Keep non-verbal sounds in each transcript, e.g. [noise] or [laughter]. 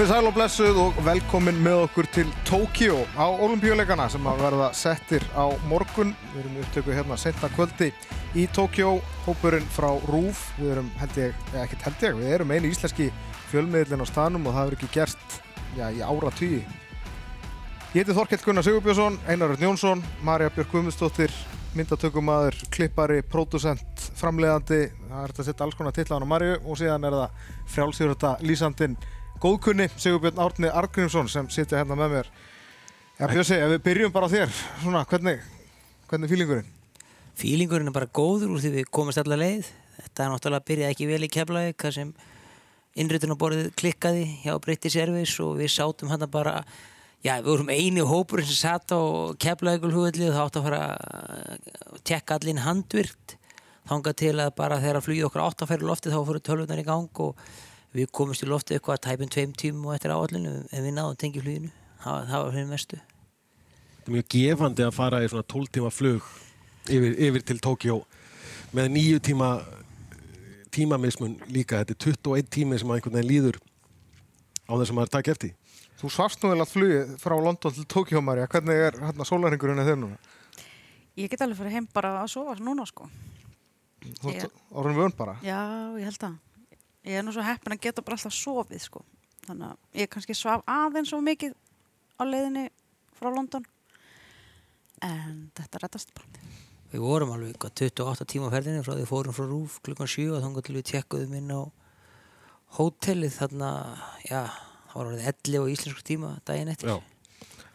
Komið sæl og blessuð og velkomin með okkur til Tókíó á olimpíuleikana sem að verða settir á morgun. Við erum upptökuð hérna senta kvöldi í Tókíó, hópurinn frá RÚF. Við erum held ég, eða ekkert held ég, við erum eini íslenski fjölmiðlinn á stanum og það hefur ekki gerst já, í ára tíu. Ég heiti Þorkell Gunnar Sigurbjörnsson, Einar Örn Jónsson, Marja Björk Guðmundsdóttir, myndatökumadur, klippari, pródusent, framleiðandi. Það er þetta að setja alls konar tilla á hann á Marju og síðan er það frjálsýröta lýsandinn góðkunni Sigurbjörn Árni Argrímsson sem sitja hérna með mér. Já, Björsi, ef við byrjum bara þér, svona, hvernig, hvernig er fílingurinn? Fílingurinn er bara góður úr því við komast allar leið. Þetta er náttúrulega að byrja ekki vel í keflaði, hvað sem innréttunarborðið klikkaði hjá British Airways og við sátum hann bara, já, við vorum eini hópur sem satt á keflaðegulhugvelli og það átt að fara að tekka allin handvirt. Þánga til að bara þegar flugið okkur átt að færa loftið þá fóru tölvunar í gang og við komumst í loftið eitthvað tæpum tveim tímum og eftir áallinu en við náðum tengi fluginu. Það, það var fyrir mestu. Þetta er mjög gefandi að fara í svona 12 tíma flug yfir, yfir til Tókjó með nýju tíma tímamismun líka. Þetta er 21 tími sem einhvern veginn líður á þess að maður takk eftir. Þú svast nú vel að flugið frá London til Tókjó, Marja hvernig er hérna sólarhingurinn þeir núna? Ég get alveg fyrir heim bara að sofa núna sko. Þú ert orðin vön bara? Já, ég held að ég er nú svo heppin að geta bara alltaf sofið sko. þannig að ég kannski svaf aðeins svo mikið á leiðinni frá London en þetta rettast bara Við vorum alveg 28 tíma ferðinni frá því fórum frá Rúf klukkan 7 og þá til við tjekkuðum inn á hótelið þarna, já, það var alveg 11 og íslensku tíma daginn eftir. Já.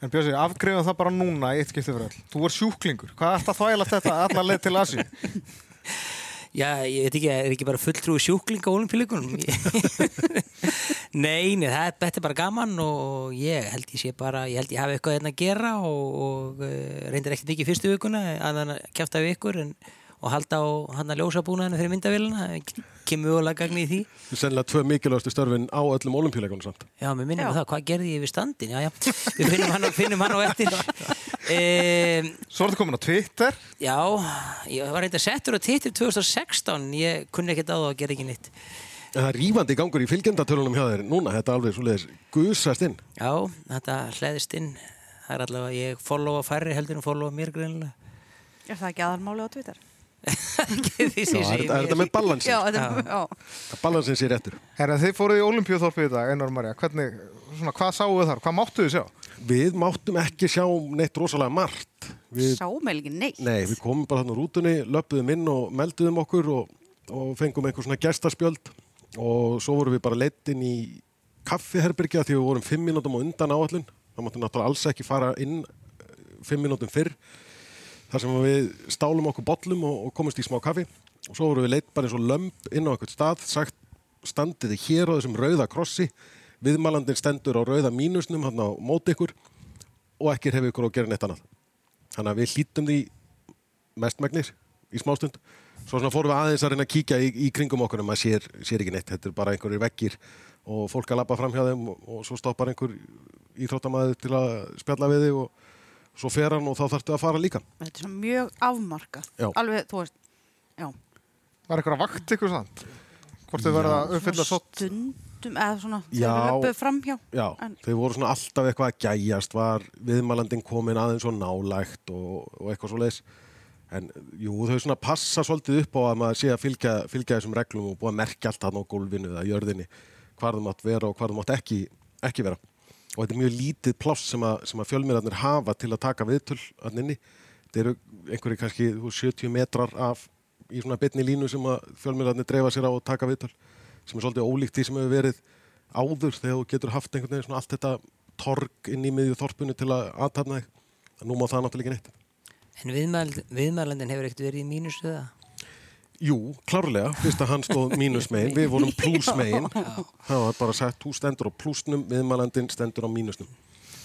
En Björsi, afgreifum það bara núna í eitt skiptið fyrir all. Þú er sjúklingur. Hvað er þetta þvæla þetta allar leið til Asi? [laughs] Já, ég veit ekki, er ekki bara fulltrúi sjúklinga á olimpíuleikunum? [laughs] nei, nei, það, þetta er bara gaman og ég held ég sé bara, ég held ég hafi eitthvað hérna að gera og, og uh, reyndir ekkert mikið fyrstu vikuna að hann kæft af ykkur en, og halda á hann að ljósa búnaðinu fyrir myndavélina, kemur við alveg gagni í því. Er sennilega tvö mikilvægastu störfin á öllum olimpíuleikunum samt. Já, mér minnum það, hvað gerði ég við standin? Já, já, við finnum hann, finnum hann á eftir. [laughs] Um, Svo er þetta komin á Twitter Já, ég var reynda settur á Twitter 2016 ég kunni ekkert á það að gera ekki nýtt Það er rífandi gangur í fylgjendatölunum hjá þér núna, þetta er alveg svoleiðis gusast inn Já, þetta hlæðist inn það er allavega, ég followa færri heldur en followa mér greinilega Er það ekki aðalmáli á Twitter? Er þetta með balansin? Já, þetta, já. Balansin sé réttur. Herra, þið fóruð í Olimpíuþorpið í dag, Einar Marja hvernig, svona, hvað sáu þar? Hvað máttu þið sjá? Við máttum ekki sjá neitt rosalega margt. Við, Sáum ekki neitt. Nei, við komum bara þarna úr rútunni, löpuðum inn og melduðum okkur og, og fengum einhver svona gestaspjöld og svo vorum við bara leittinn í kaffiherbergja því við vorum fimm mínútum á undan áallin það máttum náttúrulega alls ekki fara inn eh, fimm mínútum fyrr þar sem við stálum okkur bollum og, og komumst í smá kaffi. Og svo vorum við leitt bara eins og lömp inn á eitthvað stað sagt standiði hér á þessum rauða krossi. Viðmalandin stendur á rauða mínusnum hann á móti ykkur og ekki hefur ykkur að gera neitt annað. Þannig að við hlítum því mestmægnir í smástund. Svo svona fórum við aðeins að reyna að kíkja í, í kringum okkur en maður sér, sér ekki neitt, þetta er bara einhverjir vekkir og fólk að lappa fram hjá þeim og, og svo stoppar einhver íþróttamæður til að spjalla við þig og svo fer hann og þá þarftu að fara líka. Þetta er svona mjög afmarkað. Já. Alveg, þú veist, já. Var eitthvað vakt ykkur sann? Hvort þið verða að uppfylla svo Stundum, eða svona, Já. þegar við löpuðum framhjá. Já, En- þau voru svona alltaf eitthvað að gæjast var viðmælandin komin aðeins og nálægt og, og eitthvað svo leiðis en jú, þau svona passa svolítið upp á að maður sé að fylgja, fylgja þessum reglum og búið að merkja allt hann á gólfinu eða jörðinni hvar það mátt vera og hvar það mátt ekki, ekki vera og þetta er mjög lítið pláss sem að, að fjölmiðlarnir hafa til að taka viðtöl hann inni, þetta eru einhverju kannski þú veist, 70 metrar af í svona bitni línu sem að fjölmiðlarnir dreifa sér á og taka viðtöl sem er svolítið ólíkt því sem hefur verið áður þegar þú getur haft einhvern veginn svona allt þetta torg inn í miðju þorpunu til að aðtapna þig. Nú má það náttúrulega ekki neitt. En viðmæl, viðmælandin hefur ekkert verið í mínus eða? Jú, klárlega, fyrst að hann stóð mínusmegin, við vorum plusmegin. [laughs] Það var bara sagt, þú stendur á plusnum, viðmælandin stendur á mínusnum.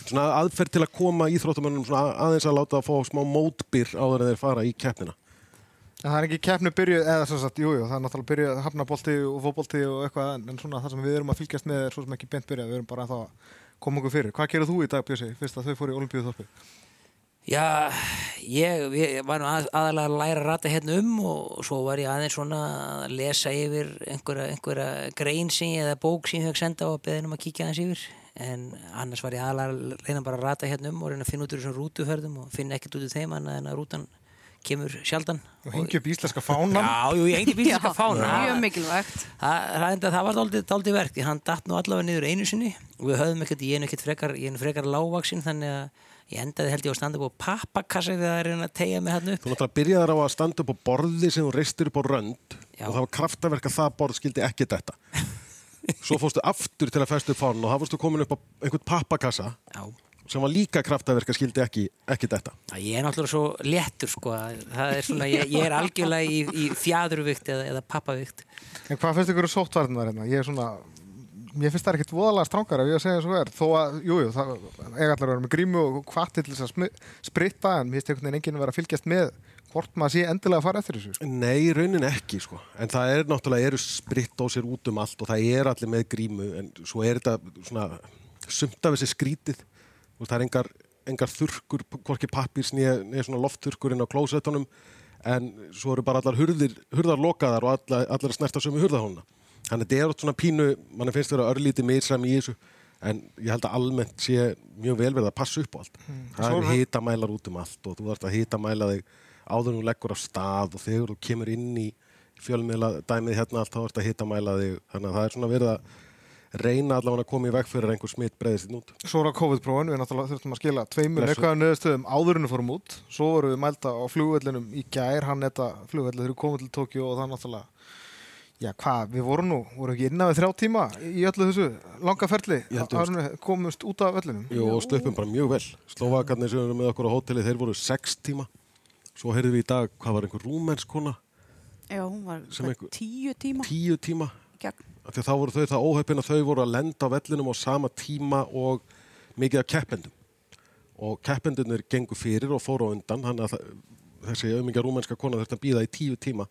Svona aðferð til að koma íþróttamönnum svona aðeins að láta að fá smá mótbyr áður en þeir fara í keppnina. En það er ekki keppnu byrjuð, eða sem sagt, jújú, jú, það er náttúrulega byrjuð hafnabolti og fótbolti og eitthvað, en, en svona það sem við erum að fylgjast með er svo sem ekki bent byrjað, við erum bara að koma okkur fyrir. Hvað gerir þú í dag, Björsi, fyrst að þau fóru í Olimpíuþorpið? Já, ég, ég var nú að, aðalega að læra að rata hérna um og svo var ég aðeins svona að lesa yfir einhverja, einhverja grein sem ég eða bók sem ég hef senda á að beða um að kíkja aðeins yfir en annars var ég aðalega að reyna bara að rata hérna um og reyna að finna út úr þessum rútuferðum og finna ekkert út úr þeim annað en að rútan kemur sjaldan Og hengi upp íslenska fánan. Já, jú, ég hengi bílska fána Mjög mikilvægt. Það, það, enda- það var daldið, daldið verk því hann datt nú allavega niður einu sinni og við höfðum ekkert, ég er nú ekkert frekar, ég er nú frekar lágvaksinn þannig að ég endaði held ég á að standa upp á pappakassa þegar það er að tegja mig hann upp Þú náttúrulega byrjaðar á að standa upp á borði sem þú reistir upp á rönd Já. og það var kraftaverk að það borð skildi ekki þetta. [laughs] Svo fórstu aftur til að festu upp fánan og það fórstu komin upp á einhvern pappakassa Já, sem var líka kraftaverk að skildi ekki, ekki þetta. Já, ég er náttúrulega svo léttur sko er svona, ég, ég er algjörlega í, í fjadurvikt eða, eða pappavikt En hvað finnst ykkur um sóttvarnar hérna? Ég er svona, mér finnst það ekkert voðalega strángar ef ég að segja svo er. Þó að, jújú, jú, það eiga allar að vera með grímu og hvati til þess að spritta en mér finnst einhvern veginn enginn vera að fylgjast með hvort maður sé endilega að fara eftir þessu. sko. Nei, raunin ekki sko. En það er náttúrulega, eru spritt á sér út um allt og það er allir með grímu en svo er þetta svona sumt af þessi skrítið. Veist, Það er engar, engar þurrkur, hvorki pappirs nýja svona loftþurrkur inn á klósettunum en svo eru bara allar hurðir, hurðar lokaðar og allar, allar að snerta sömu hurðahóna. Þannig að þetta er oft svona pínu, mann finnst vera örlítið misram í þessu en ég held að almennt sé mjög vel verið að passa upp á allt. Það Svo eru er- hitamælar út um allt og þú þarfst að hitamæla þig áður þú leggur á stað og þegar þú kemur inn í fjölmiðla dæmið hérna allt þá ert að hitamæla þig þannig að það er svona verið að reyna allavega að koma í veg fyrir að einhver smitt breyðist inn út. Svo er á COVID-prófin, við náttúrulega þurftum að skila tveimur eitthvað nöðustöðum áðurinu fórum út. Svo vorum við mælta á flugvellinum í gær, hann þetta flugvelli þegar við komum til Tókjó og það náttúrulega, já hvað, við vorum nú, vorum ekki innan við þrjá tíma í öllu þessu langa ferli, við komumst út af vellinum. Jú, og sluppum bara mjög vel. Slovakarnir sem eru með okkur á hóteli, þeir voru sex tíma. Svo heyrðum við í dag, hvað var einhver rúmenskona? Já, hún var Sem hvað, einhver- tíu tíma Tíu tíma. að þá voru þau það óhefpin að þau voru að lenda á vellinum á sama tíma og mikið af keppendum. Og keppendunir gengu fyrir og fóru á undan, hann að það- þessi auðmingja rúmenska kona þurfti að býða í tíu tíma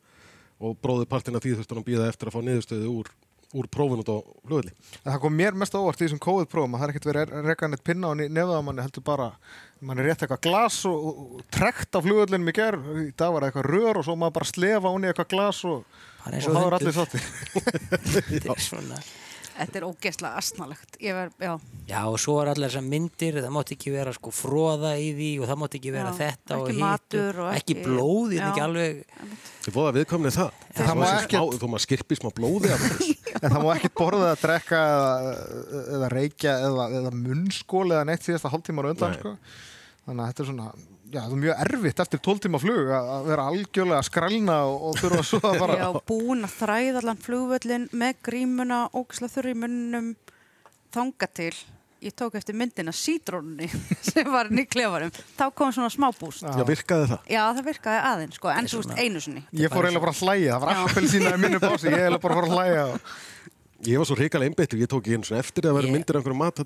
og bróður partin af því að býða eftir að fá niðurstöðu úr, úr prófin út á flugvelli. En það kom mér mest á óvart í þessum COVID-prófum að það er ekkert verið að reka neitt pinna á nefða manni heldur bara, mann er rétt eitthvað glas og, og, og trekt á flugvellinum í ger, í dag var eitthvað rör og svo maður bara slefa hún í eitthvað glas og, Bara eins og og það var allir sátti. [laughs] [laughs] Þetta er er ógeðslega astnalegt. Já, Já, og svo var allar þessar myndir, það mátti ekki vera sko fróða í því og það mátti ekki vera Já, þetta og ekki og ekki ekki- blóð, ég er ekki alveg Þið fóða viðkomnið það. Þó maður skirpi smá blóði. [laughs] En það má ekkert borða að drekka eða, eða reykja eða, eða munnskóli eða neitt síðasta hálftíma á undan Nei. sko. Þannig að þetta er svona, já það er mjög erfitt eftir 12 tíma flug að vera algjörlega að skrælna og, og þurfa svo að bara já, búin að þræða allan flugvöllin með grímuna, ógeðslega þurri í munnum, þanga til. Ég tók eftir myndina sítrónunni [laughs] sem var inn í klefarum. Þá kom svona smá búst. Já, virkaði það. Já, það virkaði aðeins, sko, en svona- einu sinni. Ég fór eiginlega bara að hlæja, það var Já. appel sína í minni bási, ég eiginlega bara fór að hlæja og... Ég var svo hrikalega einbeittur, ég tók ekki eins og eftir að vera myndir af einhverju mat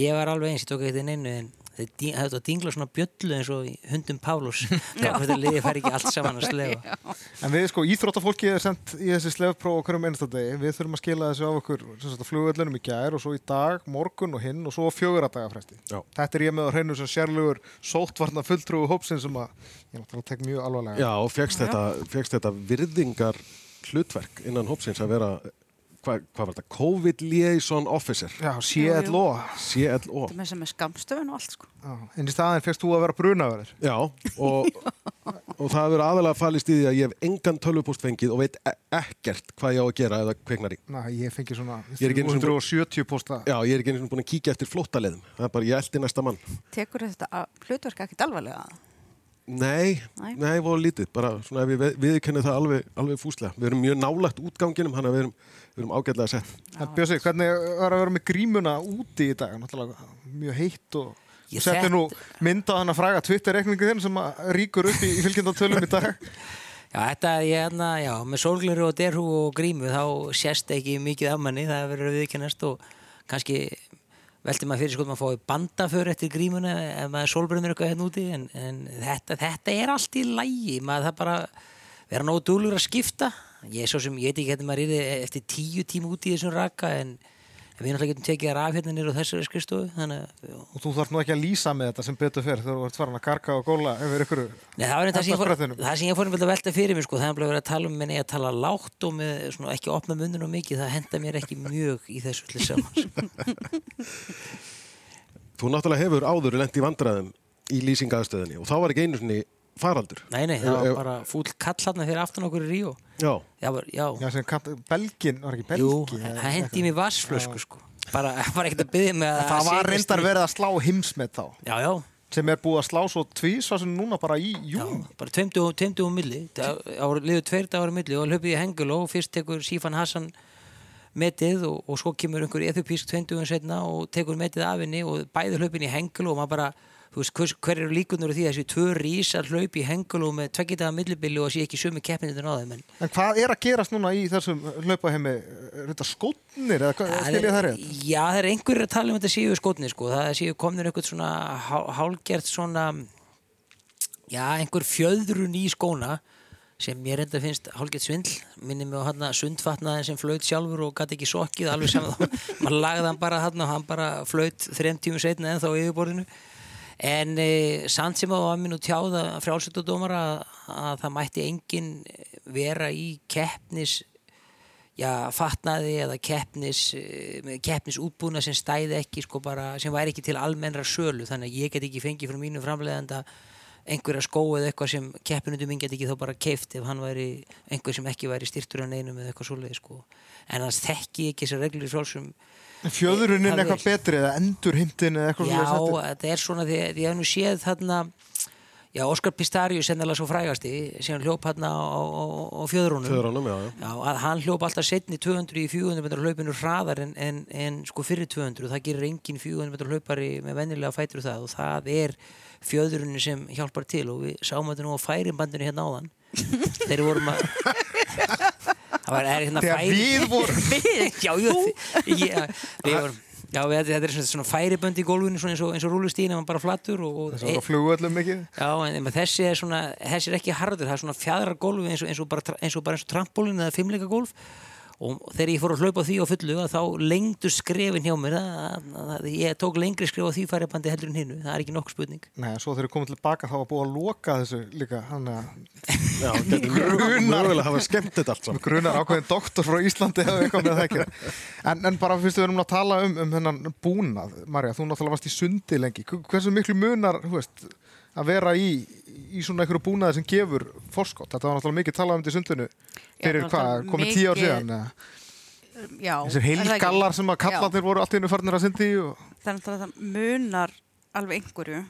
Ég var alveg eins, ég tók eitthvað inn einu en að dingla svona bjöllu eins og í hundum Pálus [laughs] þá þetta liði fær ekki allt saman að slefa [laughs] En við sko, íþróttafólki er sendt í þessi slefpróf á hverjum einstadegi, við þurfum að skila þessu af okkur sem sagt á flugvöllunum í gær og svo í dag, morgun og hinn og svo fjögur að daga fresti. Já. Þetta er ég með á hreinu sem sérlugur sóttvarna fulltrúi hópsin sem að ég náttúrulega tek mjög alvarlega. Já, og fegst þetta, þetta virðingar hlutverk innan hópsins að vera, hvað, hvað var þetta, COVID Liaison Officer, Já, CLO. CLO. Þetta með sem er skamstöfun og allt, sko. Já, en í staðin fegst þú að vera brunaverður. Já, og, og það hefur aðalega fallist í því að ég hef engan tölvupóst fengið og veit e ekkert hvað ég á að gera eða kveiknar í. Næ, ég fengi svona Ég er ekki einu sinni- 370 posta. Já, ég er ekki eins og búin að kíkja eftir flóttaleðum. Það er bara, ég eldi næsta mann. Tekur þetta að- hlutverk ekkert alvarlega? Nei, Nei. nei, voru lítið. Bara svona ef við viðkennum það alveg, alveg fúslega. Við erum mjög nálægt útganginum, hann að við erum, við erum ágætlega sett. En Bjössi, hvernig var að vera með grímuna úti í dag? Náttúrulega mjög heitt og Ég þekkt- nú mynd á hann að fræga Twitter-reikningu þinn sem að ríkur upp í, [laughs] í fylgjandatölum í dag. Já, þetta ég hérna, já, með sólgleru og derhú og grímu þá sést ekki mikið af manni, það verður viðkennast og kannski velti maður fyrir sko að maður fái bandaför eftir grímuna ef maður sólbrennur eitthvað hérna úti en, en þetta, þetta er allt í lægi maður það bara vera nógu dúlur að skipta. Ég er svo sem, ég veit ekki hvernig maður er eftir tíu tíma úti í þessum raka en En við náttúrulega getum tekið þær af hérna nýra á þessari að Og þú þarf nú ekki að lýsa með þetta sem betur fer þegar þú ert farin að garga og góla yfir ykkur Nei, það það sem fór, það sem ég fór að velta fyrir mér sko, það er bara verið að tala um minni að tala lágt og með svona, ekki opna munnum og mikið, það henda mér ekki mjög í þessu allir saman. Þú náttúrulega hefur áður lent í vandræðum í lýsingaðstöðinni og þá var ekki einu faraldur. Nei, nei, það var ef- bara fúll kall hann fyrir aftan okkur í Ríó. Já, Já, bara, já, Já, sem kant, Belgin, var ekki jú, Belgin? það hendi í mig vassflösku sko. Bara, [laughs] bara ekkert að byggja mig að... Það var setjast reyndar í- verið að slá heimsmet þá Já, já, sem er búið að slá svo tvís sem núna bara í já, jún bara tveimtu um milli. Það var liður tveir dagar um milli og hlöpið í hengul og fyrst tekur Sífan Hassan metið og, og svo kemur einhver eþupísk tveimtugum setna og tekur metið af henni og bæði hlaupin í hengul og maður bara, þú veist, hver, hver eru líkunnur því að þessi tvö rísar hlaup í hengul og með tveggitaða millibili og sé ekki sömu keppinir á þeim en En hvað er að gerast núna í þessum hlaupaheimi? Er þetta skótnir eða hvað, skil ég það rétt? Já, það er einhverjir að tala um þetta séu skotni sko. það séu komnir einhvern svona hál- hálgert svona já, einhver fjöðrun í skóna sem ég reynda finnst hálgert svindl. Minni mig á hann sundfatnaðin sem flöut sjálfur og gæti ekki sokkið alveg saman þá [laughs] maður lagði hann bara hann og hann bara flöut þrem tímum setna en þá yfirborðinu. En e, samt sem að var minn og tjáða frjálsöldudómar að, að það mætti engin vera í keppnis já, fatnaði eða keppnis með keppnisútbúna sem stæði ekki sko bara, sem væri ekki til almennra sölu. Þannig að ég get ekki fengið frá mínu framleiðanda einhverja skó eða eitthvað sem keppinundum minn get ekki þá bara keift ef hann væri einhver sem ekki væri styrtur að neinum eða eitthvað svoleið sko en hans þekki ekki þessar reglur í frálsum Fjöðrunin það eitthvað er- betri eða endurheimtin eða eitthvað Já, svoleiðis? þetta er svona því að ég hef nú séð þarna Já, Óskar Pistarius sennilega svo frægasti sem hljóp hérna á, á, á, fjöðrunum föðránum, já, já. Já, að hann hljóp alltaf setni 200 í 400 metrar hlaupinu hraðar en, en, en sko fyrir 200 það gerir engin 400 metrar hlaupari með vennilega fætur það og það er fjöðrunni sem hjálpar til og við sáum þetta nú á færimbandinu hérna áðan. [laughs] Þeir vorum að það var er hérna færi við vorum [laughs] já, jú, ég, við vorum Já, við, þetta er svona, svona færibönd í gólfinu svona eins og, eins og rúlustíðin ef hann bara flattur og, og Það var að flugvöllum mikið. Já, en, en þessi er svona, þessi er ekki harður, það er svona fjadrar gólfi eins og, eins og bara, eins og bara eins og trampólin eða fimmleika gólf og þegar ég fór að hlaupa því á fullu að þá lengdu skrefin hjá mér að, að, að ég tók lengri skref á því færibandi heldur en hinnu, það er ekki nokkuð spurning. Nei, svo þegar ég komið tilbaka þá var búið að loka þessu líka hann að Já, þetta er mögulega að hafa skemmt þetta allt saman. grunar ákveðin doktor frá Íslandi eða eitthvað með það ekki en, en bara fyrst við erum að tala um, um hennan búnað, Marja, þú náttúrulega varst í sundi lengi, Hv- hversu miklu munar þú veist, að vera í í svona einhverju búnaði sem gefur forskot, þetta var náttúrulega mikið talað um þetta í sundinu fyrir hvað, komið tíu ár síðan? Já, þessir heilgallar sem að kallarnir voru allt í einu farnir að syndi og Það er náttúrulega það munar alveg einhverju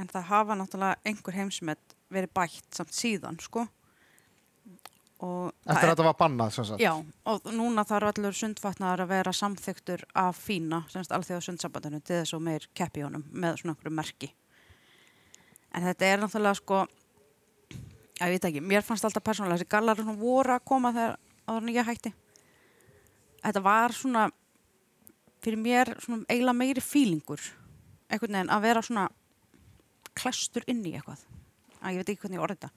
en það hafa náttúrulega einhver heimsmet verið bætt samt síðan sko og eftir að þetta var bannað sem sagt. Já, og núna þarf allur sundfatnaðar að vera samþyktur af fína, semst alþjóða sundsambandinu til þess og meir keppi honum með svona einhverju merki. En þetta er náttúrulega sko, já, ég veit ekki, mér fannst alltaf persónulega þessi gallar svona voru að koma þegar áður en ég hætti. Þetta var svona, fyrir mér, svona eiginlega meiri fílingur, einhvern veginn að vera svona klestur inn í eitthvað. Að ég veit ekki hvernig ég orði þetta.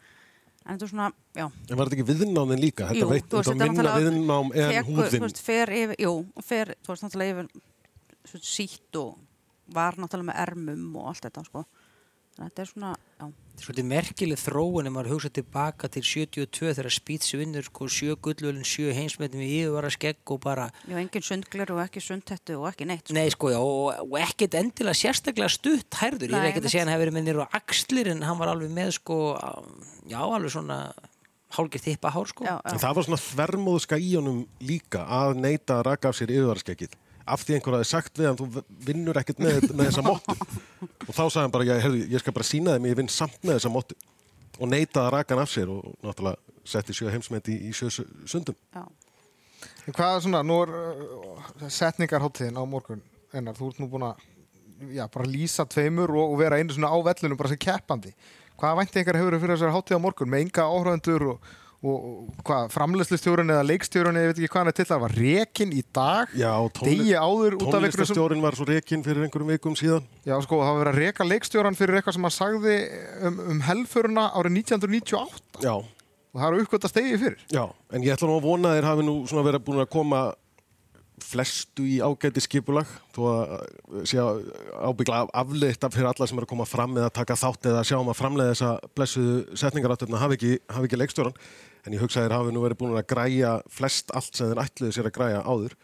En þetta er svona, já, En var þetta ekki viðnáminn líka? Þetta Jú, veit, þú veist, þetta er náttúrulega- þú veist, fer yfir, jú, fer, þú veist, náttúrulega yfir svo, sítt og var náttúrulega með ermum og allt þetta, sko. Þannig að þetta er svona, já, Svolítið merkileg þróun ef maður hugsa tilbaka til 72 þegar Spíts vinnur sko, sjö gullvölin, sjö heimsmetin við yfirvara skegg og bara já, engin sundgler og ekki sundhettu og ekki neitt, sko. Nei, sko, já, og, og ekkert endilega sérstaklega stutt hærður. Ég er ekkert að segja hann hefur verið með nýru á axlir en hann var alveg með, sko, já, alveg svona hálgert hippa hár, sko. Já, það var svona þvermóðska í honum líka að neita að raka af sér yfirvaraskeggið. Af því einhver hafi sagt við hann, þú vinnur ekkert með, með þessa móttu. Og þá sagði hann bara, ég, heyrðu, ég skal bara sína þeim, ég vinn samt með þessa móttu. Og neita að raka hann af sér og náttúrulega setti sjö heimsmet í, í sjö su- sundum. já. En hvað er svona, nú er uh, setningarháttiðin á morgun ennar, þú ert nú búin að já, bara lýsa tveimur og, og vera einu svona á vellunum bara sem keppandi. Hvaða vænti ykkar hefur fyrir þessari háttíð á morgun með enga áhrifendur og, hvað, framleyslistjórun eða leikstjórun eða ég veit ekki hvað hann er til það var rekin í dag, Já, degi áður út af einhverju sem tónlistastjórin var svo rekin fyrir einhverjum vikum síðan. Já, sko, það var verið að reka leikstjóran fyrir eitthvað sem hann sagði um, um helfuruna árið 1998 Já, og það eru uppgötta stegi fyrir. já. En ég ætla nú að vona að þeir hafi nú svona verið búin að koma flestu í ágæti skipulag þó að uh, sé ábyggla afleitt af fyrir alla sem er að koma fram eða taka þátt eða sjá um að framleiða þessa blessuðu setningarátöfna hafi ekki, ekki leikstjóran en ég hugsa að þeir hafi nú verið búin að græja flest allt sem þeir ætluðu sér að græja áður.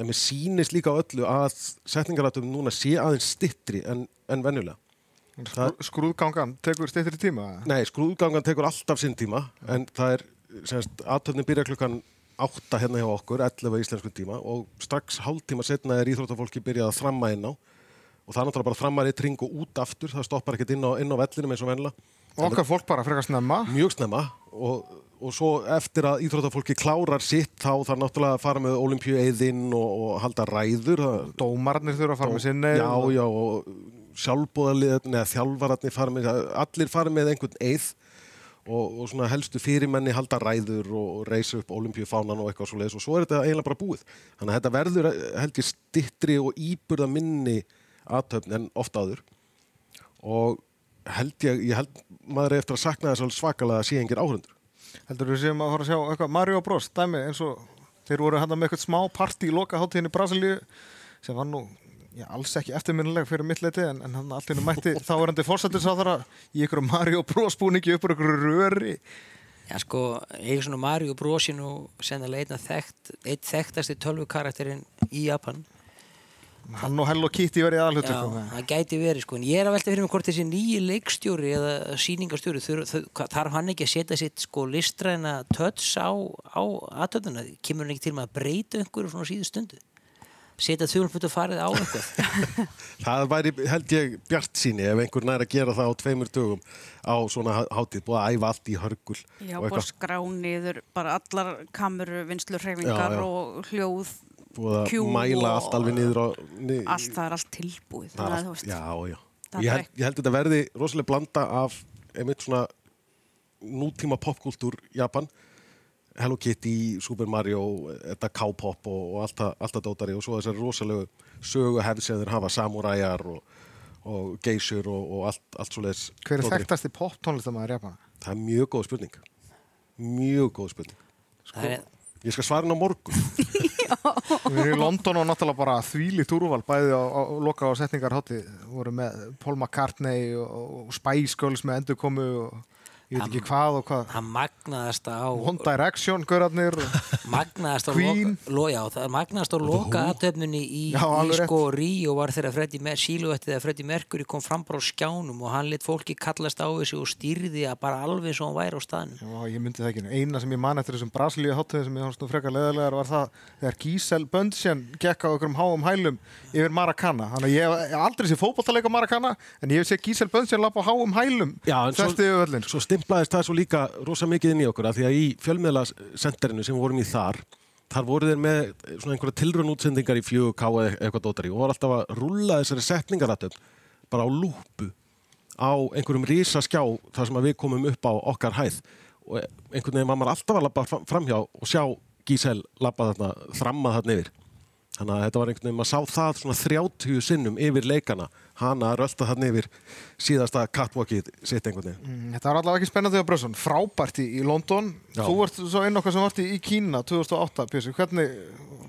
En mér sýnist líka á öllu að setningarátöfn núna sé aðeins stittri en, en venjulega. Skrú, skrúðgangan tekur steyttir í tíma Nei, skrúðgangan tekur alltaf sinn tíma en það er, semst, aðtöfnin byrja klukkan átta hérna hjá okkur, 11 íslensku tíma og strax hálftíma setna er íþróttafólki byrjað að þramma inn á. Og það er náttúrulega bara þrammar eitt ring og út aftur, það stoppar ekkert inn á, inn á vellinum eins og vennilega. Og okkar fólk bara frekar snemma. Mjög snemma. Og, og svo eftir að íþróttafólki klárar sitt þá þarf náttúrulega að fara með olimpíueiðinn og, og halda ræður. Dómarnir þurfa að fara með sinni. Já, já, og sjálfbóðalið, neða þjálfararnir fara með, allir fara með einhvern eið. Og, og svona helstu fyrirmenni halda ræður og, reysa upp olimpíufánan og eitthvað svo leiðis og svo er þetta eiginlega bara búið. Þannig að þetta verður held ég stittri og íburða minni aðtöfn en oft áður. Og held ég, ég held maður eftir að sakna þess alveg svakalega að sé engir áhundur. heldur við séum að fara að sjá eitthvað Mario Bros dæmi eins og þeir voru hann með eitthvað smá partí í loka hátíðinni í Brasilíu sem var nú já, alls ekki eftirminnileg fyrir mitt leiti en, en hann henni mætti [laughs] þá er hann til fórsættisáþara í einhverju Mario Bros búningi upp úr einhverju röri Já sko, Eiríksson og Mario brosi nú sennilega einn þekkt, eitt þekktasti tölvu karakterinn í Japan hann og Hello Kitty verið aðalhutur Já, það gæti verið sko, en ég er að velta fyrir mig hvort þessi nýji leikstjóri eða hvað- þarf hann ekki að setja sitt sko listræna töts á, á aðtönduna, kemur hann ekki til að breyta einhverju svona síðu stundu? Setja þjóðumfutt og farið á eitthvað? [laughs] Það væri, held ég, bjart síni ef einhver nær að gera það á tveimur dögum á svona há- hátíð, búið að æfa allt í hörgul Já, og búið að skrá niður bara allar kameru, vinslu, hreyfingar Já, já. og hljóð, búið að mæla og- allt alveg niður á ni, allt það er allt tilbúið. það er að allt, Já, já ég held, ég held þetta verði rosalega blanda af einmitt svona nútíma popkultúr Japan Hello Kitty, Super Mario þetta K-pop og, og allt það- dótari og svo þessari rosalegu sögu hefð sem þeir hafa samuræjar og, og geysur og, og allt, allt svoleiðis hver er dótari. þekktasti pop tónlistamæður Japana? Það er mjög góð spurning mjög góð spurning er, Ég skal svara henn á morgun [laughs] Við erum í London og náttúrulega bara þvílíkt úrval bæði á, á loka og setningar hátti voru með Paul McCartney og Spice Girls með endurkomu og ég veit ekki hvað og hvað það magnaðast á One Direction, görarnir og... magnaðast á Queen. loka, lo, já, það magnaðast á loka aðtöfnunni í, Já, í sko Ríó var þegar síluettið að Freddy Mercury kom fram bara á skjánum og hann lit fólki kallast á þessu og stýrði að bara alveg svo hann væri á staðinu Já, ég myndi það ekki. Eina sem ég man eftir þessum Brasilíu hátíð sem ég hans nú frekar leðilegar var það þegar Gísel Böndsen gekk á okkur um háum hælum yfir Maracana. Þannig að ég hef aldrei sé fótballtaleik á Maracana en ég hef sé Gísel Böndsen lappa stimplaðist það svo líka rosa mikið inn í okkur að því að í fjölmiðlasenterinu sem vorum í þar þar voru þeir með svona einhverja tilrun útsendingar í 4K eða eitthvað dótari og voru alltaf að rúlla þessari setningaratöfn bara á lúpu á einhverjum rísa skjá þar sem við komum upp á okkar hæð. Og einhvern veginn var maður alltaf að fram- framhjá og sjá Gísel labba þarna, þramma þarna yfir þannig að þetta var einhvern veginn, maður sá það svona 30 sinnum yfir leikana hana að rölda þarna yfir síðasta catwalkið sitt einhvern veginn Mm, Þetta var allavega ekki spennandi á Brösson. Frábært í, í London. Já. Þú ert svo einn okkar sem vart í, í Kína 2008, Pjössi. Hvernig,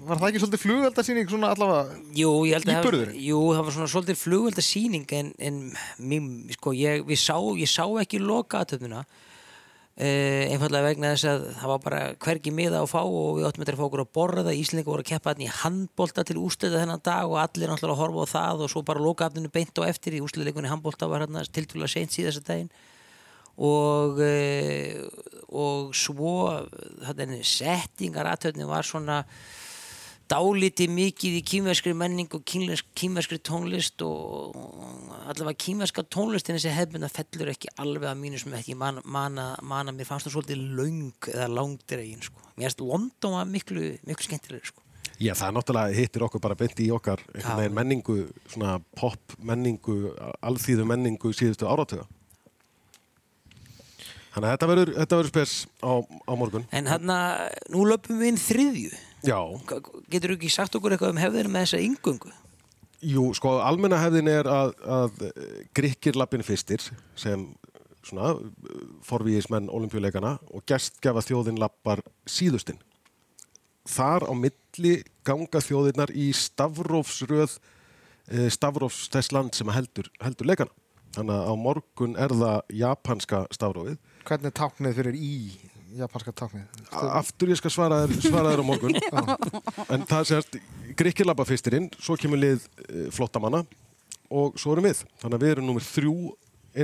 var það ekki svolítið flugveldasýning svona allavega? Jú, það- Íburðurinn? Jú, það var svona svolítið flugveldasýning en, en mér, sko, ég, við sá, ég sá ekki loka aðtöfnuna einfallega vegna þess að það var bara hvergi miða að fá og við áttum eftir að fá okkur að borða. Íslinga voru að keppa hann í handbolta til úsliða þennan dag og allir náttúrulega að horfa á það og svo bara lokaafninu beint á eftir. Í úsliðleikunni handbolta var hann tiltúrulega seint síðast að daginn. Og uh, og svo settingar aðtöfni var svona dálítið mikið í kýmverskri menning og kýmverskri tónlist og allavega kýmverska tónlistin þessi hefðbunda fellur ekki alveg að mínu sem ekki mana, mana, mana mér fannst það svolítið löng eða langdregin sko. mér finnst London var miklu, miklu skemmtilegri sko. Já, það náttúrulega hittir okkur bara beint í okkar menningu, svona pop menningu, alþýðu menningu síðustu áratuga. Þannig að þetta verður, þetta verður spes á, á morgun. en hann nú löpum við inn þriðju Já, getur þú ekki sagt okkur eitthvað um hefðinu með þessa yngöngu jú, sko, almenna hefðin er að, að grikkir lappin fyrstir sem svona forvíðismenn olimpíuleikana og gestgefa þjóðin lappar síðustinn. Þar á milli ganga þjóðirnar í stafrófsröð eh, stafrófs þess land sem heldur, heldur leikana. Þannig að á morgun er það japanska stafrófið. Hvernig er táknið fyrir í japanska táknið? Aftur ég skal svara þér, á morgun. [laughs] en það sést Grikkilabba fyrstirinn, svo kemur lið e, flottamanna og svo erum við. Þannig að við erum nummer þrjú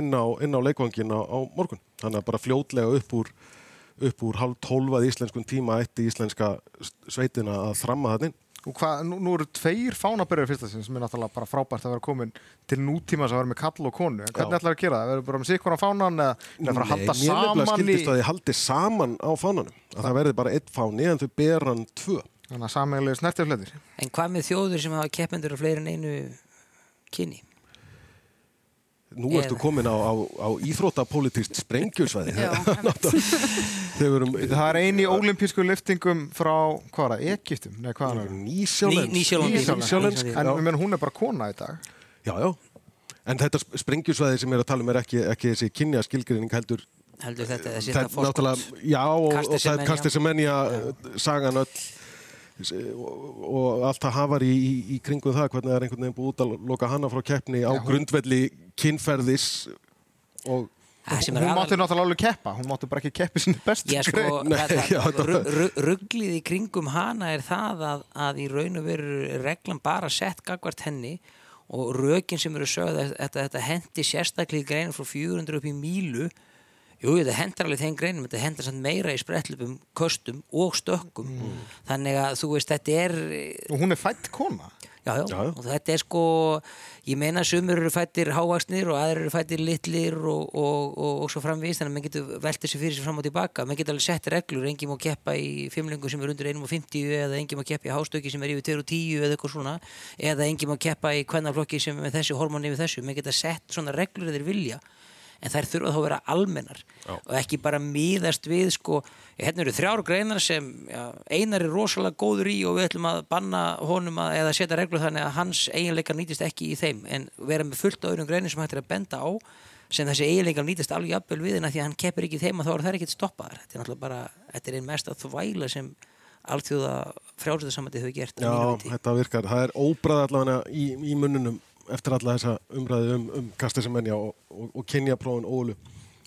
inn á, inn á leikvangin á, á morgun. Þannig að bara fljótlega upp úr, upp úr halv tólfað íslenskun tíma eitt í íslenska sveitina að þramma þannig. Og hvað, nú, nú eru tveir fánabyrjar fyrsta sinn sem er náttúrulega bara frábært að vera komin til nútíma sem að vera með kall og konu. En hvernig ætlar að gera það? Verður bara með sikkur á fánan eða það að fara að halda mér nefnilega saman í... skildist að þið haldi saman á fánanum. Að það verði bara eitt fáni en þau ber hann tvö. Þannig að sammeilegu snertifletir. En hvað með þjóður sem hafa keppendur af fleiri en einu kynni? Nú ertu komin á, á, á íþróttapolítist sprengjusvæði. [laughs] Við Það er eini ólimpísku liftingum frá, hvað var það, Egyptum? Nei, hvað var það? Nýsjálens. Ný- Nýsjálandi. Nýsjálensk. Nýsjálandi. En menn, hún er bara kona í dag. Já, já. En þetta sp- sprengjusvæði sem ég er að tala um er ekki, ekki þessi kynja skilgreining heldur. Heldur þetta er fórskot? náttúrulega, já, og, og það er Kastisemenya. kastisemenja sagan öll og, og allt það hafar í, í, í kringum það hvernig það er einhvern veginn búið út að loka hana frá keppni á Já, grundvelli kynferðis og sem Hún er mátti aðal... náttúrulega alveg keppa. Hún mátti bara ekki keppi sinni bestu Já, sko, rugglið í kringum hana er það að, að í raun og veru er reglan bara sett gagvart henni og rökin sem eru sögð að þetta, þetta hendi sérstaklega í greinu frá 400 upp í mílu Jú, þetta hendur alveg þeim greinum, þetta hendur samt meira í sprettlupum, köstum og stökkum. Þannig að þú veist, þetta er, Og hún er fætt kona. Já, já, og þetta er sko, ég meina sumur eru fættir hávaksnir og aðrir eru fættir litlir og, og, og, og svo framvís, þannig að maður getur veltið sér fyrir sér fram og tilbaka. Maður getur alveg sett reglur, enginn má keppa í fimmlengu sem er undir 1.50 eða enginn má keppa í hástöki sem er yfir 2.10 eða eitthvað svona, eða enginn má keppa í kvennaflokki sem er með þessi hormón yfir þessu. Maður getur sett svona reglur eða þeir vilja en þær þurfa þá að vera almennar Já. og ekki bara miðast við sko, hérna eru þrjár greinar sem já, einar er rosalega góður í og við ætlum að banna honum að, eða setja reglur þannig að hans eiginleikar nýtist ekki í þeim en vera með fullt á öðrum greinir sem hægt er að benda á sem þessi eiginleikar nýtist alveg jafnvel við en að því að hann keppir ekki þeim og þá er það ekkert stoppaðar þetta er náttúrulega bara, þetta er einn mest að þvæla sem alþjóða frjálsöldarsamandi hefur gert að Já, mínu viti. þetta virkar. Það er óbræð allavega í, í munnunum eftir alla þessa umræði um, um kastasemenja og, og, og kynjaprófun ólu.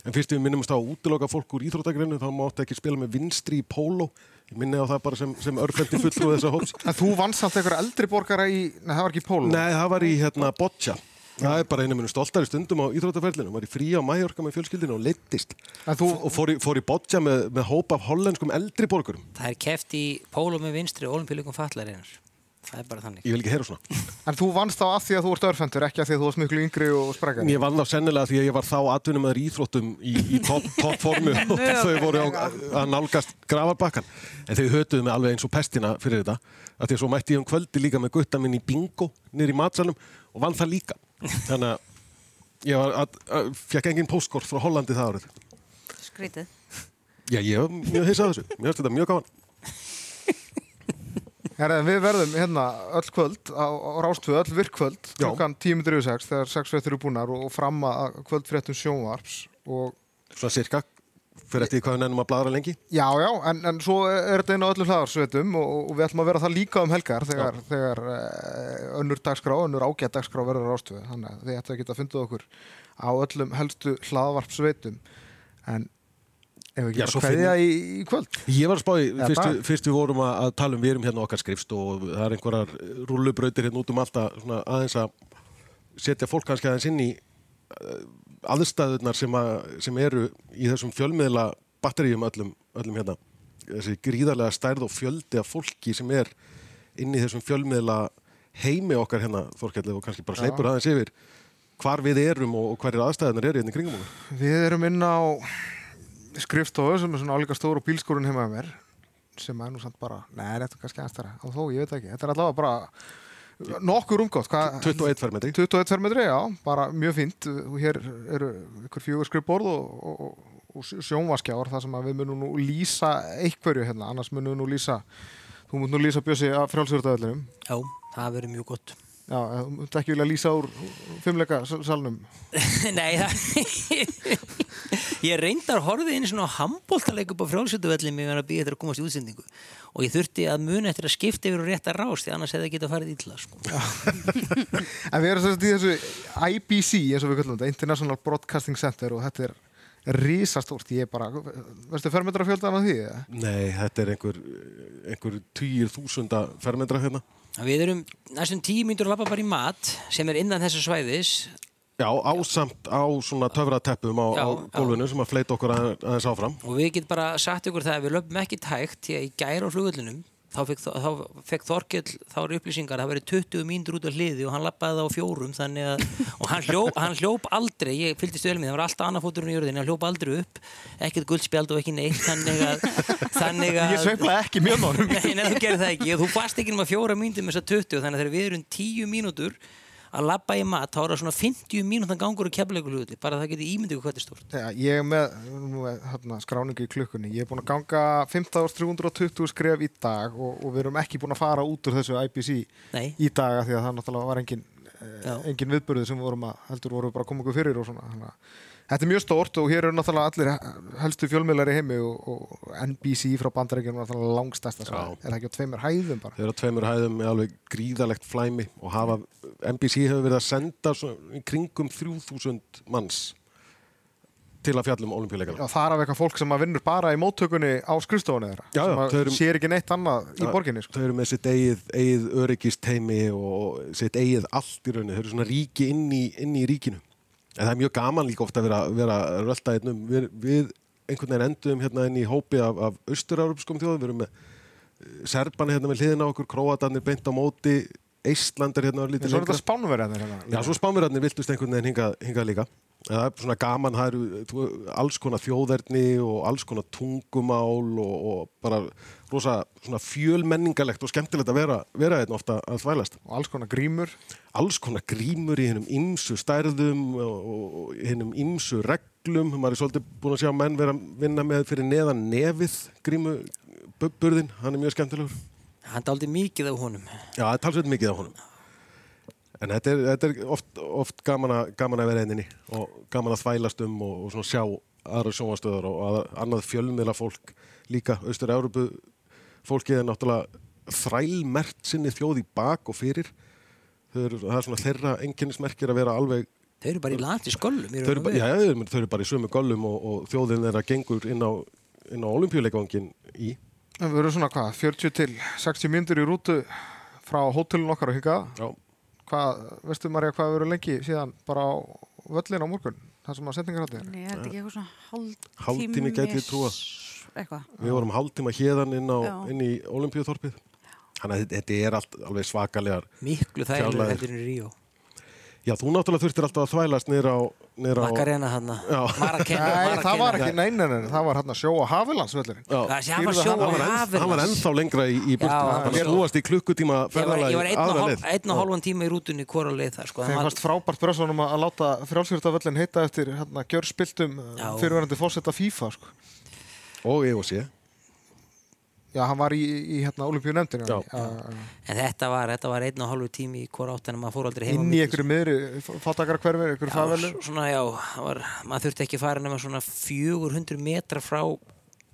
En fyrst við minnumst á að útiloka fólk úr íþróttagreinu þá máttu ekki spila með vinstri í póló. Ég minni á það bara sem, sem örfendi fulltrúið þessa hóps. [laughs] En þú vannst alltaf einhverja eldri borgara í, nei það var ekki í Pólum. Nei, það var í hérna boccia. Það er bara einu minnum stoltari stundum á íþróttaferlinu. Var í frí á Mallorca með fjölskyldinu og leittist. Þú, Og fór í, fór í boccia með, með hóp af hollenskum eldri borgurum. Það er keft í pólum með vinstri og olimpíuleikum fallareinar það er bara þannig Ég vil ekki heyra svona. en þú vannst þá af því að þú ert örfendur, ekki af því að þú varst miklu yngri og sprekari. Ég vann þá sennilega því að ég var þá atvinnum með íþróttum í, í topp top formu [laughs] og þau voru á, að nálgast gravarbakkan. En þau hötuðu mig alveg eins og pestina fyrir þetta. Af því að svo mætti ég um kvöldi líka með gutta minn í bingo nýri í matsalum og vann það líka. Þannig að ég var að, að, fekk engin póskort frá Hollandi það árið. Skrítið. Já, ég var mjög hissað þessu. Mér finnst þetta mjög gaman. Herra, við verðum hérna öll kvöld á, á Rástvöð, öll virkkvöld klukkan 10.06 þegar 6 fréttur eru búnar og, fram að kvöldfréttum sjónvarps og Svona cirka, fyrir eftir hvað við nennum að bladra lengi. já, já, en, en svo er þetta inn á öllu hlaðarsveitum og, og við ætlum að vera það líka um helgar þegar, þegar uh, önnur dagskrá, önnur ágætt dagskrá verður á Rástvöð þannig að þið ættu að geta fundið okkur á öllum helstu hlaðvarpsveitum en ef við Já, að kveðja í, í kvöld Ég var að spá í, Eða fyrst, fyrst við vorum að, tala um, við erum hérna okkar skrifst og það er einhverjar rullubrautir hérna út um alltaf svona aðeins að setja fólk kannski aðeins inn í uh, aðstæðunar sem, að, sem eru í þessum fjölmiðla batteríum öllum, öllum hérna. Þessi gríðarlega stærð og fjöldi af fólki sem er inn í þessum fjölmiðla heimi okkar hérna, Þorkjalli, og kannski bara Já. sleipur aðeins yfir hvar við erum og, hverjir aðstæðunar eru hérna í kringum okkur. Við erum inn á skrifstofu sem er svona álíka stór og bílskúrun heima með mér sem er nú samt bara, nei, þetta er kannski þar og þó, ég veit ekki, þetta er allavega bara nokkur umgótt, hvað 21 fermetri. 21 fermetri, já, bara mjög fínt. Og hér eru ykkur fjögur skrifborð og, og, og sjónvaskjáar þar sem að við munum nú lýsa einhverju hérna, annars munum við nú lýsa þú mun nú lýsa bjössi af frjálsverðaðallinum já, það verður mjög gott. Já, þú munt ekki vilja lýsa úr fimmleika salnum. [laughs] Nei, það [laughs] Ég reyndar horfið einu svona handbóltaleik upp á frjálsölduvelli mig að býja eftir að komast í útsendingu og ég þurfti að muna eftir að skipta yfir og rétta rást því annars hefði það getað farið illa sko. En við erum sérst í þessu IBC, eins og við kallum þetta, International Broadcasting Center og þetta er risastórt. Ég er bara, veistu fermetra fjöldan af því? eða? Nei, þetta er einhver, einhver týjir þúsunda fermetra hérna. Við erum næstum tíu mínútur að lappa bara í mat sem er innan þessu svæðis Já, ásamt á svona töfrateppum á, á gólfinu sem að fleita okkur að- aðeins áfram. og við getum bara sagt ykkur það að við löpum ekki tækt því að í gæra á flugvöllunum þá fekk, þá fekk Þorkell þá eru upplýsingar að það verið 20 mínútur út á hliði og hann lappaði það á fjórum þannig að, og hann hljóp, hann hljóp aldrei ég fylgdist vel með, það var alltaf annað fóturinn í jörðinni hann hljóp aldrei upp, ekkert guldspjald og ekki neitt þannig að, þannig að Ég sveiplaði ekki mjög mánum. Nei, nei, þú gerir það ekki. Þú fast ekki nema fjóra mínútur með þess að 20 þannig að þegar við erum 10 mínútur að labba í mat, þá er það svona 50 mínútan gangur í keflaugulugulli, bara það geti ímyndið hvað þetta er stort. Já, ég er með, er hérna, skráningu í klukkunni, ég er búin að ganga 15.320 skref í dag og, og við erum ekki búin að fara út úr þessu IBC Nei. í dag af því að það náttúrulega var engin, eh, engin viðbörðu sem við vorum að, heldur vorum bara að koma okkur fyrir og svona. Að Þetta er mjög stórt og hér eru náttúrulega allir helstu fjölmiðlar í heimi og, og NBC frá bandarækjum er náttúrulega langstæsta. Er það ekki á tveimur hæðum bara? Þeir eru á tveimur hæðum með alveg gríðalegt flæmi og hafa, NBC hefur verið að senda svona, í kringum 3000 manns til að fjalla um olimpíuleikana. Já, það er af eitthvað fólk sem að vinnur bara í móttökunni á skrifstofunni þeirra. Já, sem að þau eru- sér ekki neitt annað í borginni. Sko. Þau eru með sitt eigið, eigið öryggisteimi og sitt eigið allt í rauninni. Þau eru svona ríki inn í, inn í ríkinu. En það er mjög gaman líka ofta að vera, vera að rölda einnum. Við, við einhvern veginn endum hérna inn í hópi af, af austur-európskum þjóðum. Við erum með eh, Serbani hérna með hliðina okkur, Króatarnir beint á móti, Eistlandir hérna En lítið svo er lengra. þetta spánverðarnir hérna. Já, svo spámirarnir viltust einhvern veginn hingað, hingað líka. Það er svona gaman, það eru þú, alls konar þjóðerni og alls konar tungumál og, og bara rosa svona fjölmenningalegt og skemmtilegt að vera, vera hérna ofta að þvælast. Og alls konar grímur. Alls konar grímur í hennum ymsu stærðum og, og, og hennum ymsu reglum. Maður er svolítið búin að sjá menn vera að vinna með fyrir neðan nefið grímuburðin, hann er mjög skemmtilegur. Hann daldi mikið af honum. Já, það er talsveit mikið á honum. En þetta er, þetta er oft, oft gaman, að, gaman að vera eininni og gaman að þvælast um og, og sjá aðra sjónvastöðar og að, annað fjölmiðla fólk líka. Austur-Európu fólkið er náttúrulega þrælmert sinni þjóð í bak og fyrir. Þau eru, það er svona þeirra enginnismerkir að vera alveg, Þau eru bara í landi sköllum. í þau eru, já, þau eru- þau eru bara í sömu göllum og, og þjóðin þeirra gengur inn á, inn á olimpíuleikvangin í. En Við erum svona hvað, 40 til 60 mínútur í rútu frá hótelun okkar og hingað. Já, Hvað, veistu Marja, hvað erum lengi síðan bara á völlin á morgun? Það sem að setningar er. Nei, er þetta ekki eitthvað svona hálftími? Hálftími gæti ég trúað. Eitthvað. Við vorum hálftíma hérðan inn, inn í olimpíuþorpið. Þannig að þetta- þetta er allt alveg svakalegar. Miklu Fjarlægðir. heldur en í Ríó. Já, þú náttúrulega þurftir alltaf að þvælast niður á... Niður á Makarena hann. Já. Marakena. Nei, það var ekki, nei, nei, nei, það var hérna sjó á Hafilandsvöllin. Já, Það hann var Skýrðu sjó hann, á hann var, hann ennþá lengra í, í burtu. Hann já. snúast í klukkutíma Ég var, ferðalagi ég var einn, og aðra leið. og hálfan tíma í rútunni hvora leið þar sko. Þeim Hann var- fannst frábært bröðsvonum að að láta frjálsfjörðavöllin heita eftir hérna, gjörspiltum Já. fyrirverandi fórsetta FIFA. Sko. Og ég og sé. Já, hann var í, í hérna, Olimpíu nefndinu. Já. En þetta var, þetta var einn og hálfu tími í hvora átt en maður fór aldrei heima Inn í einhverju miðri fátakara hverfi, einhverju favelu. Já, svona já, var, maður þurfti ekki fara nema svona 400 metra frá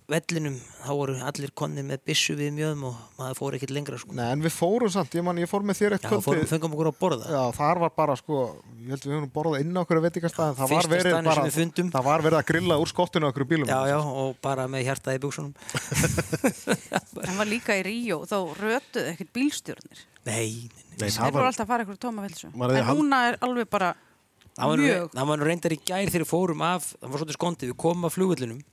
vellinum, þá voru allir konnir með byssu við mjöðum og maður fór ekkert lengra sko. Nei, en við fórum samt, ég man, ég fór með þér eitt Já, kvöldi. fórum, fengum okkur að borða. Já, þar var bara sko, ég held við höfum borðað inn á okkur veitingastæðin, það var verið bara, það var verið að grilla úr skottinu á okkur bílum. Já, já, og bara með hjartaði í buksunum. [laughs] En var líka í Ríó, þá rötuðu ekkert bílstjórnir. Nei, nei, nei. Það voru var, alltaf að fara eitthvað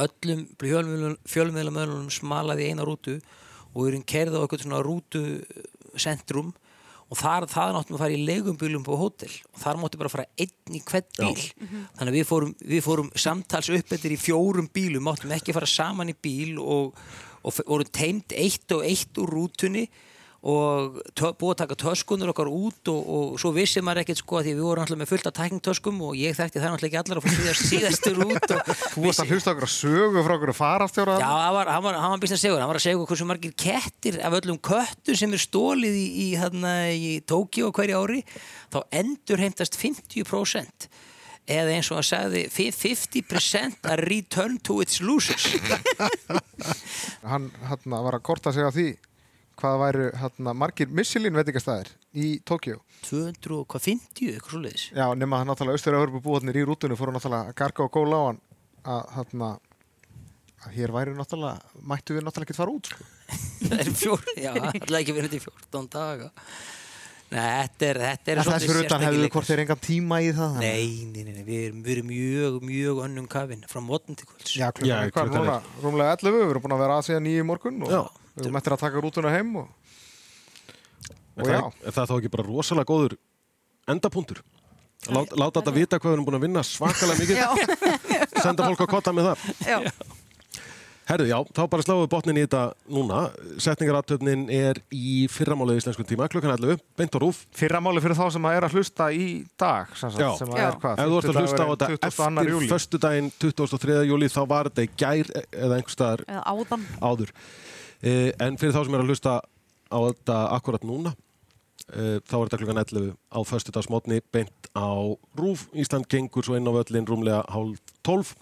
öllum fjölmiðlamöðlunum smalaði eina rútu og við erum kerðið á eitthvað svona rútusentrum og þar, það náttum að fara í leigumbílum på hótel og þar máttu bara fara einn í hvern bíl. Þannig að við fórum, við fórum samtals upp eftir í fjórum bílum máttum ekki fara saman í bíl og, og vorum teimt eitt og eitt úr rútunni og búið að taka töskunur okkar út og, og svo vissi maður ekkert sko að því við vorum alltaf með fullt af tækningtöskum og ég þekkti það náttúrulega ekki allar að fór síðast, síðastur út og Þú varst að hlusta okkur að sögu frá okkur farastjóra. Já, hann var, hann var, hann var að segja, hann var að segja okkur hversu margir kettir af öllum köttum sem er stólið í, í, hérna, í Tókíu hverju ári, þá endur heimtast 50% eða eins og hann sagði 50% a return to its losers. [laughs] Hann var að korta sig á því hvað væru hann margir Michelin veitingastæðir í Tókjó. 200 og hvað 50, eitthvað svo leiðis Já, nema það náttúrulega austur að örbu búarnir í rútunni fóru náttúrulega að garga og góla á hann að hann að hér væri náttúrulega, mættu við náttúrulega ekki fara út sko. [laughs] það er fjór, já, alltaf ekki verið til 14 daga Nei, þetta er, þetta er þess fyrir utan hefðu hvort þeir engan tíma í það. Nei, nei, nei, nei, við erum, við erum mjög, mjög önnum kafinn frá mótn til kvölds Já, klukkan er hvað, núna, rúmlega 11, við erum búin að vera að síðan nýju morgun og Já. Við erum eftir að taka rútuna heim og, Er og það, já, er það þá ekki bara rosalega góður endapunktur? Lát, láta þetta vita hvað við erum búin að vinna svakalega mikið, [laughs] senda fólk að kotta með það. já. Herðu, já, þá bara sláum við botnin í þetta núna. Setningaratöfnin er í fyrramálið íslenskum tíma, klukkan 11, beint á rúf. fyrramáli fyrir þá sem að er að hlusta í dag sem, sagt, Já. sem að er hvað Ef þú ert að hlusta á þetta fimmtudagurinn 22. eftir júlí. föstudaginn 23. júli, þá var þetta í gær eða einhver staðar Eða áðan. áður. Eh, En fyrir þá sem er að hlusta á þetta akkurat núna, eh, þá er þetta klukkan 11 á föstudagsmótni beint á rúf. Ísland gengur svo inn á völlin rúmlega hálf 12.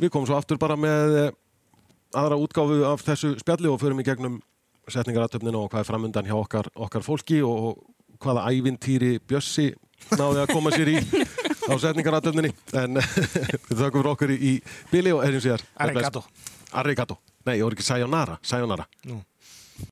Við komum svo aftur bara með eh, aðra útgáfu af þessu spjalli og förum í gegnum setningaratöfninu og hvað er framundan hjá okkar, okkar fólki og hvaða ævintýri Bjössi náði að koma sér í á setningaratöfninu. En [laughs] við þökkum fyrir okkur í, bili og erum sér. Arigato. Arigato. Nei, ég voru ekki Sayonara. Sayonara. Nú.